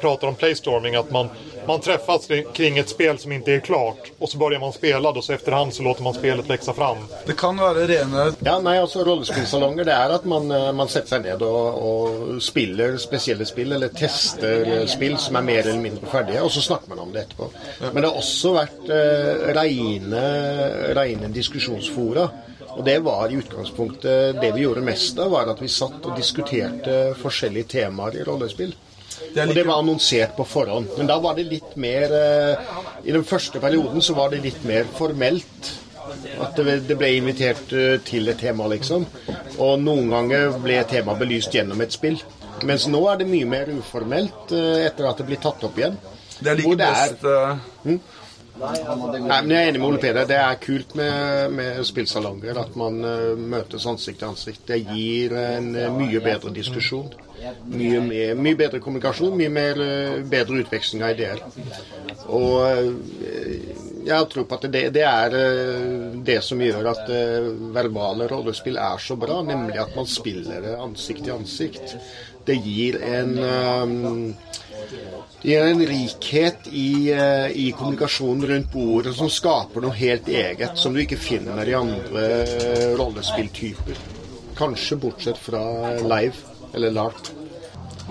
pratat om playstorming. Att man, man träffas kring ett spel som inte är klart. Och så börjar man spela och så efterhand så låter man spelet växa fram. Det kan være rene Ja, nei, altså Rollespillsalonger det er at man, eh, man setter seg ned og, og spiller spesielle spill, eller tester spill som er mer eller mindre ferdige, og så snakker man om det etterpå. Men det har også vært eh, reine, reine diskusjonsfora. Og det var i utgangspunktet det vi gjorde mest av, var at vi satt og diskuterte forskjellige temaer i rollespill. Det Og det var annonsert på forhånd. Men da var det litt mer uh, I den første perioden så var det litt mer formelt. At det, det ble invitert eh, til et tema, liksom. Og noen ganger ble temaet belyst gjennom et spill. Mens nå er det mye mer uformelt eh, etter at det blir tatt opp igjen. Det er like best eh, Nei, men Jeg er enig med Ole Peder. Det er kult med, med spillsalonger. At man eh, møtes ansikt til ansikt. Det gir en eh, mye bedre diskusjon. Mye, mer, mye bedre kommunikasjon, mye mer, eh, bedre utveksling av ideer. Og jeg tror på at det, det er det som gjør at verbale rollespill er så bra, nemlig at man spiller det ansikt til ansikt. Det gir en eh, det gir en rikhet i, eh, i kommunikasjonen rundt bordet som skaper noe helt eget, som du ikke finner i andre eh, rollespilltyper. Kanskje bortsett fra live eller LARP.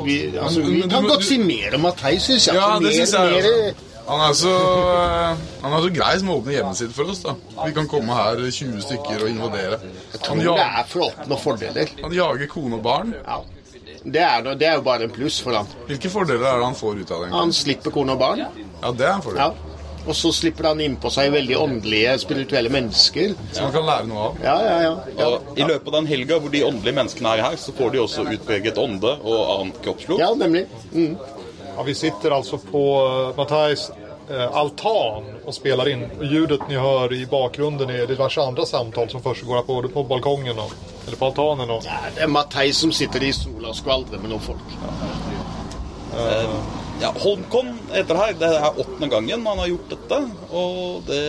vi, altså, vi kan godt si mer om Matei, syns jeg. Ja, Altså, det synes jeg. mer-. Han er, så, eh, han er så grei som åpner hjemmet sitt for oss. da. Vi kan komme her 20 stykker og invadere. Jeg Han, tror det er for å oppnå fordeler. han jager kone og barn. Ja. Det er, det er jo bare en pluss for han. Hvilke fordeler er det han får ut av det? Han slipper kone og barn. Ja, det er en fordel. Ja. Og så slipper han innpå seg veldig åndelige, spirituelle mennesker. Som man kan lære noe av. Ja, ja, ja. ja. Og I løpet av den helga hvor de åndelige menneskene er her, så får de også utpreget ånde og annet kroppsflot. ja nemlig. Mm. Ja, vi sitter altså på uh, eh, altan och spelar in. Och ljudet ni hör i bakgrunden är diverse andra samtal som försiggår både på balkongen och, eller på altanen. Och, Ja, Det er Mattei som sitter i sola og skvaldrer med noen folk. Ja, Holmcon heter det her. Det er åttende gangen man har gjort dette. Og det,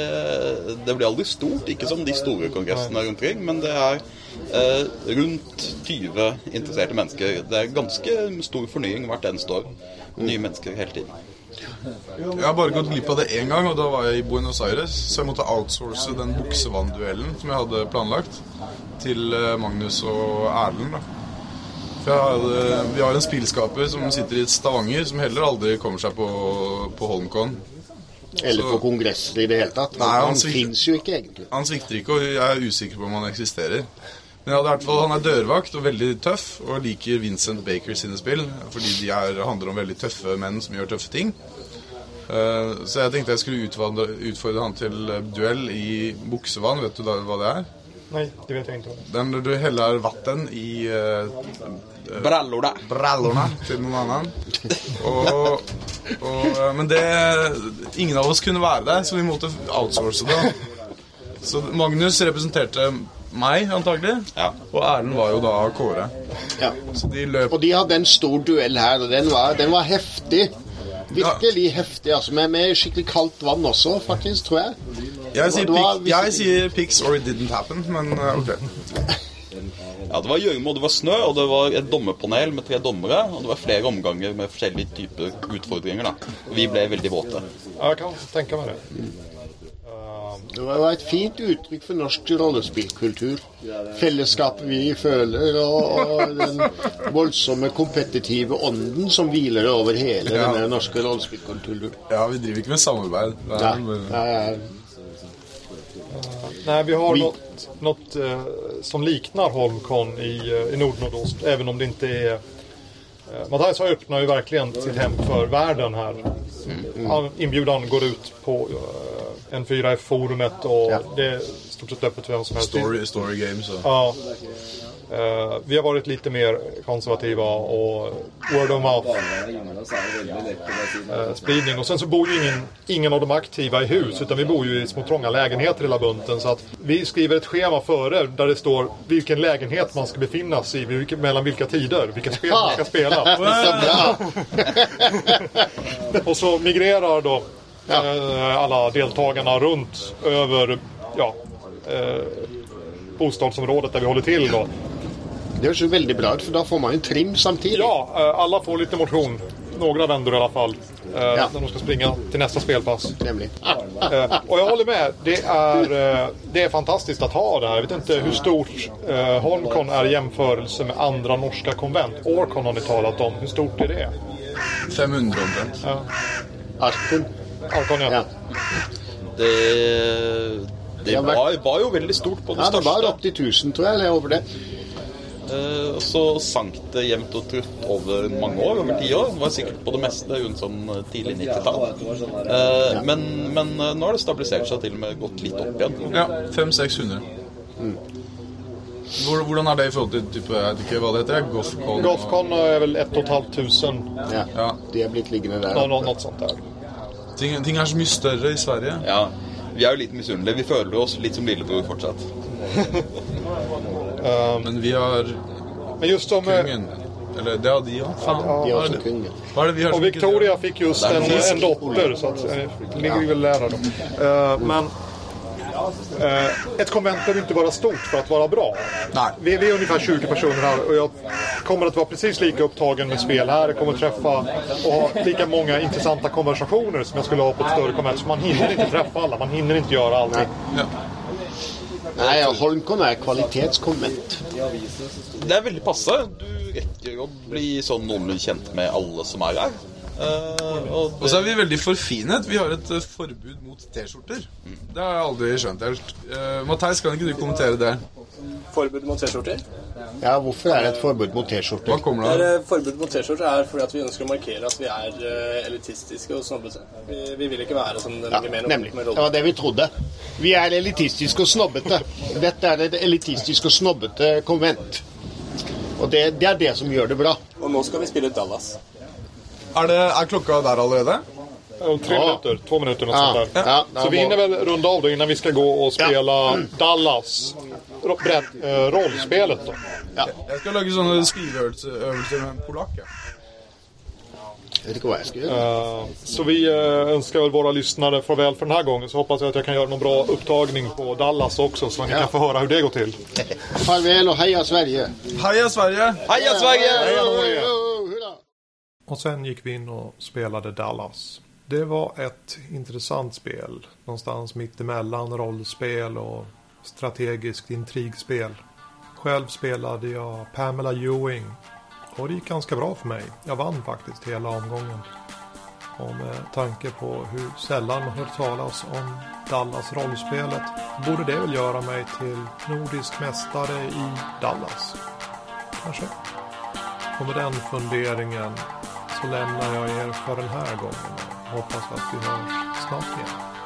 det blir aldri stort, ikke som de store kongressene rundt omkring, men det er eh, rundt 20 interesserte mennesker. Det er ganske stor fornying hvert eneste år. Nye mennesker hele tiden. Jeg har bare gått glipp av det én gang, og da var jeg i Buenos Aires. Så jeg måtte outsource den buksevannduellen som jeg hadde planlagt, til eh, Magnus og Erlend. da. Hadde, Vi har en spillskaper som sitter i Stavanger, som heller aldri kommer seg på, på Holmcon. Eller på kongresser i det hele tatt. Nei, han han svikter- fins jo ikke egentlig. Han svikter ikke, og jeg er usikker på om han eksisterer. Men ja, fall, han er dørvakt og veldig tøff, og liker Vincent Baker sine spill. Fordi de er, handler om veldig tøffe menn som gjør tøffe ting. Uh, så jeg tenkte jeg skulle utvandre, utfordre han til eh, duell i buksevann. Vet du da hva det er? Nei, det vet jeg ikke. Det Den når du heller vann i uh, Brallor, da! brallorna til noen annen. Og, og, eh, men det Ingen av oss kunne være der, så vi måtte outsource det. Så Magnus representerte meg, antagelig. Ja. Og Erlend var jo da Kåre. Ja. Så de løp Og de hadde en stor duell her, og den var, den var heftig. Virkelig heftig, altså. Med, med skikkelig kaldt vann også, faktisk, tror jeg. Jeg sier, var- pick, jeg sier pics or it didn't happen, men eh, ok. Ja, Det var gjørme, og det var snø, og det var et dommerpanel med tre dommere. Og det var flere omganger med forskjellige typer utfordringer. da. Vi ble veldig våte. Ja, jag kan tenke meg det. Det var jo et fint uttrykk for norsk rollespillkultur. Fellesskapet vi føler, og, og den voldsomme kompetitive ånden som hviler over hele Ja. denne norske rollespillkulturen. Ja, vi driver ikke med samarbeid. Nei, ja, ja. Nej, vi har Vi- något eh, som liknar Holmkon i, uh, i Nordnordost, even om det ikke er uh, Mathias har öppnar ju verkligen sitt hem för världen här. Han- Inbjudan går ut på eh, N4F-forumet och Ja. det är stort sett öppet för vem som helst. story, story game så. Ja. Uh, vi har varit lite mer konservativa och word of mouth Uh, spridning. Och sen så bor ju ingen, ingen av de aktiva i hus utan vi bor ju i små trånga lägenheter hela bunten. Så att vi skriver ett schema före där det står vilken lägenhet man ska befinna sig i, vilken, mellan vilka tider, vilka spel man ska spela. og! Och så migrerar då eh, alla deltagarna runt över ja, eh, bostadsområdet där vi håller till då. Det høres jo veldig bra ut, for da får man jo trim samtidig. Ja, alle alla får lite motion. Några vändor i alla fall. Eh, Ja. När de ska springa till nästa spelpass. Nemlig. Eh, och jag håller med. Det är, eh, det är fantastiskt att ha det här. Jag vet inte hur stort eh, Holmcon är i jämförelse med andra norska konvent. Orcon har ni talat om. Hur stort är det? 500 omtrent. Ja. Arkon. Arkon, ja. Ja. Det, det var, vært- var, jo veldig stort på det ja, det var største. opptil 1000, tror jeg, eller over det. Eh, og så sank det jevnt og trutt over mange år, over ti år. Det var sikkert på det meste rundt sånn eh, tidlig 90-tall. Eh, men, men nå har det stabilisert seg til og med gått litt opp igjen. Ja, 500-600. Mm. hvordan er det i forhold til type, jeg vet ikke hva det heter? Gothcon? Gothcon er vel ett och ett halvt tusen. Ja. Ja. De er blitt liggende der. Nå- nå- noe sånt där. Ting, ting er så mye større i Sverige. Ja, Vi er jo litt misunnelige. Vi føler oss litt som lillebror fortsatt. Men vi har Men just om, kungen. Eller det har de òg. De også kongen. Hva er det vi har Och Victoria fikk just en, en dotter, så att, eh, ligger vi väl där då. Uh, men ett konvent behöver inte vara stort för att vara bra. Nej. Vi, vi är ungefär 20 personer här och jag kommer att vara precis lika upptagen med spel här. Jag kommer att träffa och ha lika många intressanta konversationer som jag skulle ha på ett större konvent. Så man hinner inte träffa alla, man hinner inte göra allting. Ja. Nei, Holmkon er kvalitetskonvent. Det er veldig passe. Du rekker å bli sånn noenlunde kjent med alle som er her. Eh, og Og så er vi veldig forfinet. Vi har et uh, forbud mot T-skjorter. Det har jeg aldri skjønt helt. Uh, Matheis, kan ikke du kommentere det? Forbud mot T-skjorter? Ja, hvorfor er det et forbud mot T-skjorter? kommer Det det er, av? eh, Forbud mot T-skjorter er fordi at vi ønsker å markere at vi er eh, elitistiske og snobbete. Vi, vi vil ikke være som den Ja, gemene nemlig. Det var det vi trodde. Vi er elitistiske og snobbete. Dette er et elitistisk og snobbete konvent. Og det, det er det som gjør det bra. Og nå skal vi spille Dallas. Er, det, er klokka der allerede? Om tre Ja. minutter, To minutter Ja, sånt ja, ja, Så vi hinner väl runda av det innan vi ska gå och spela Dallas. Brett, eh, rollspelet då. Jeg skal lage sånne skriveøvelser øvelser med en polakk. Ja. Jeg vet ikke hva jeg skal gjøre. Eh, Så vi uh, önskar väl våra lyssnare farväl för den här gången. Så hoppas jag att jag kan göra någon bra upptagning på Dallas också. Så ni Ja. kan få höra hur det går till. Farvel og heia Sverige. Heia Sverige! Heia Sverige! Hurra! Och sen gick vi in och spelade Dallas. Det var ett intressant spel. Någonstans mittemellan rollspel och strategiskt intrigspel. Själv spelade jag Pamela Ewing. Och det gick ganska bra för mig. Jag vann faktiskt hela omgången. Och med tanke på hur sällan man hört talas om Dallas rollspelet borde det väl göra mig till nordisk mästare i Dallas. Kanske. Och med den funderingen så lämnar jag er för den här gången hoppas att vi hörs snart igen.